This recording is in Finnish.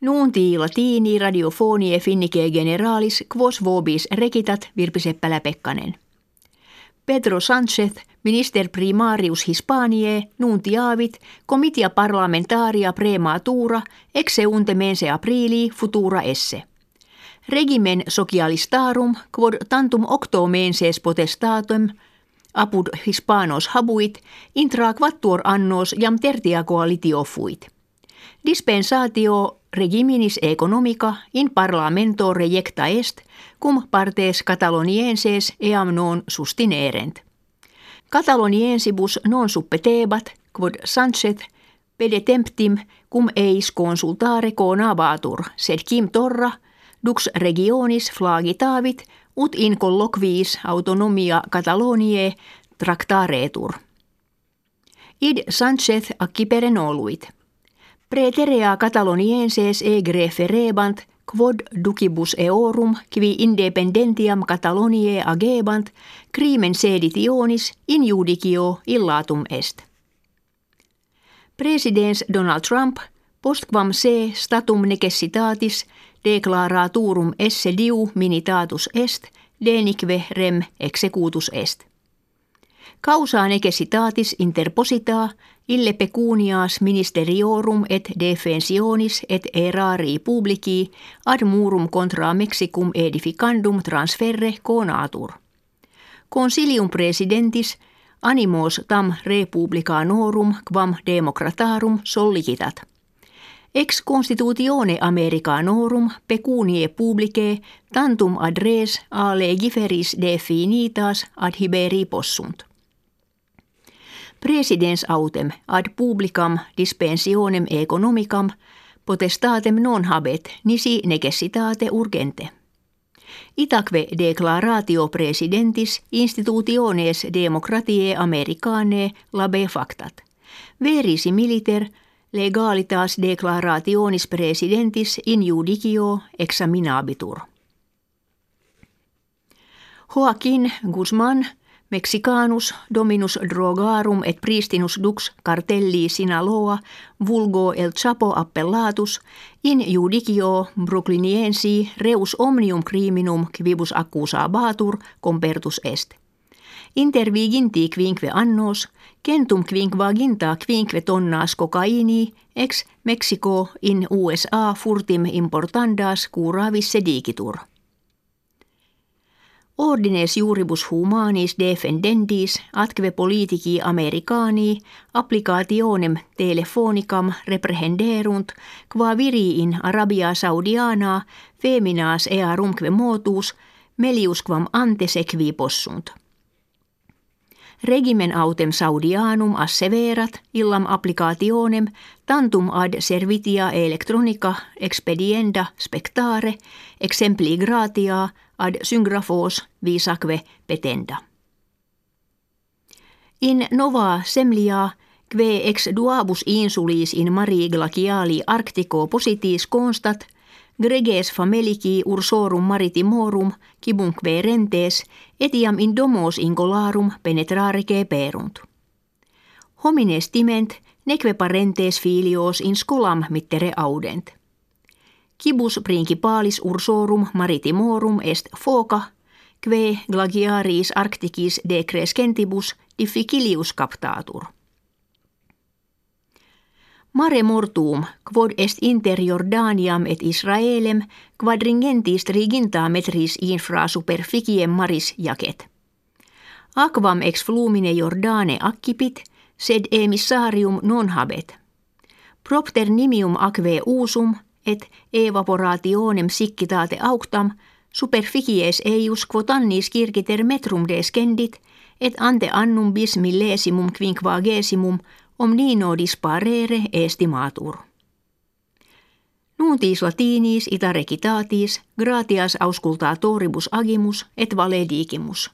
Nuunti latini radiofonie finnike generalis quos vobis rekitat Virpi Seppälä-Pekkanen. Pedro Sanchez, minister primarius Hispaniae, nuntiavit, comitia parlamentaria prematura, ex unte mense aprili futura esse. Regimen socialistarum quod tantum octo menses potestatum apud hispanos habuit intra quattuor annos jam tertia coalitio fuit. Dispensatio regiminis economica in parlamento rejecta est, cum partes catalonienses eam non sustinerent. Cataloniensibus non suppetebat, quod Sanchez pede temptim cum eis consultare conabatur, sed kim torra dux regionis flagitavit ut in colloquiis autonomia Cataloniae tractaretur. Id Sanchez accipere noluit – Preterea Catalonienses egre ferebant quod ducibus eorum qui independentiam Cataloniae agebant crimen seditionis in judicio illatum est. Presidens Donald Trump postquam se statum necessitatis declaraturum esse diu minitatus est denique rem executus est. Causa necessitatis interposita ille pecunias ministeriorum et defensionis et erari publici ad murum contra Mexicum edificandum transferre conatur. Consilium presidentis animos tam republicanorum quam democratarum sollicitat. Ex constitutione Americanorum pecunie publicae tantum ad res a legiferis definitas ad hiberi possunt. Presidens autem ad publicam dispensionem economicam potestatem non habet nisi necessitate urgente. Itaque declaratio presidentis institutiones democratiae americanae labe factat. Verisi militer legalitas declarationis presidentis in judicio examinabitur. Joaquin Guzman – Mexicanus dominus drogarum et pristinus dux cartelli Sinaloa vulgo el Chapo appellatus in judicio Brooklyniensi reus omnium criminum quibus accusa batur compertus est. Interviginti quinque annos, centum quinquaginta quinque tonnas cocaini ex Mexico in USA furtim importandas curavis sedigitur. Ordines juribus humanis defendendis atque politici americani applicationem telefonicam reprehenderunt qua viriin Arabia Saudiana feminas ea rumque motus melius quam ante sequi possunt. Regimen autem Saudianum asseverat illam applicationem tantum ad servitia electronica expedienda spectare exempli gratia ad syngrafos visaque petenda. In nova semlia kve ex duabus insulis in mari glaciali arctico positis constat greges famelici ursorum maritimorum kibunque rentes etiam in domos incolarum penetrare perunt. Homines timent neque parentes filios in scolam mittere audent. Kibus principalis ursorum maritimorum est foca, kve glaciaris arcticis de crescentibus difficilius captatur. Mare mortuum, quod est inter Jordaniam et Israelem, quadringentis triginta metris infra superficiem maris jacet. Aquam ex flumine Jordane accipit, sed emissarium non habet. Propter nimium aquae usum – et evaporationem siccitate auctam superficies eius quotannis circiter metrum descendit et ante annum bis millesimum quinquagesimum omnino disparere estimatur. Nuntis latinis ita recitatis gratias auscultatoribus agimus et valedigimus.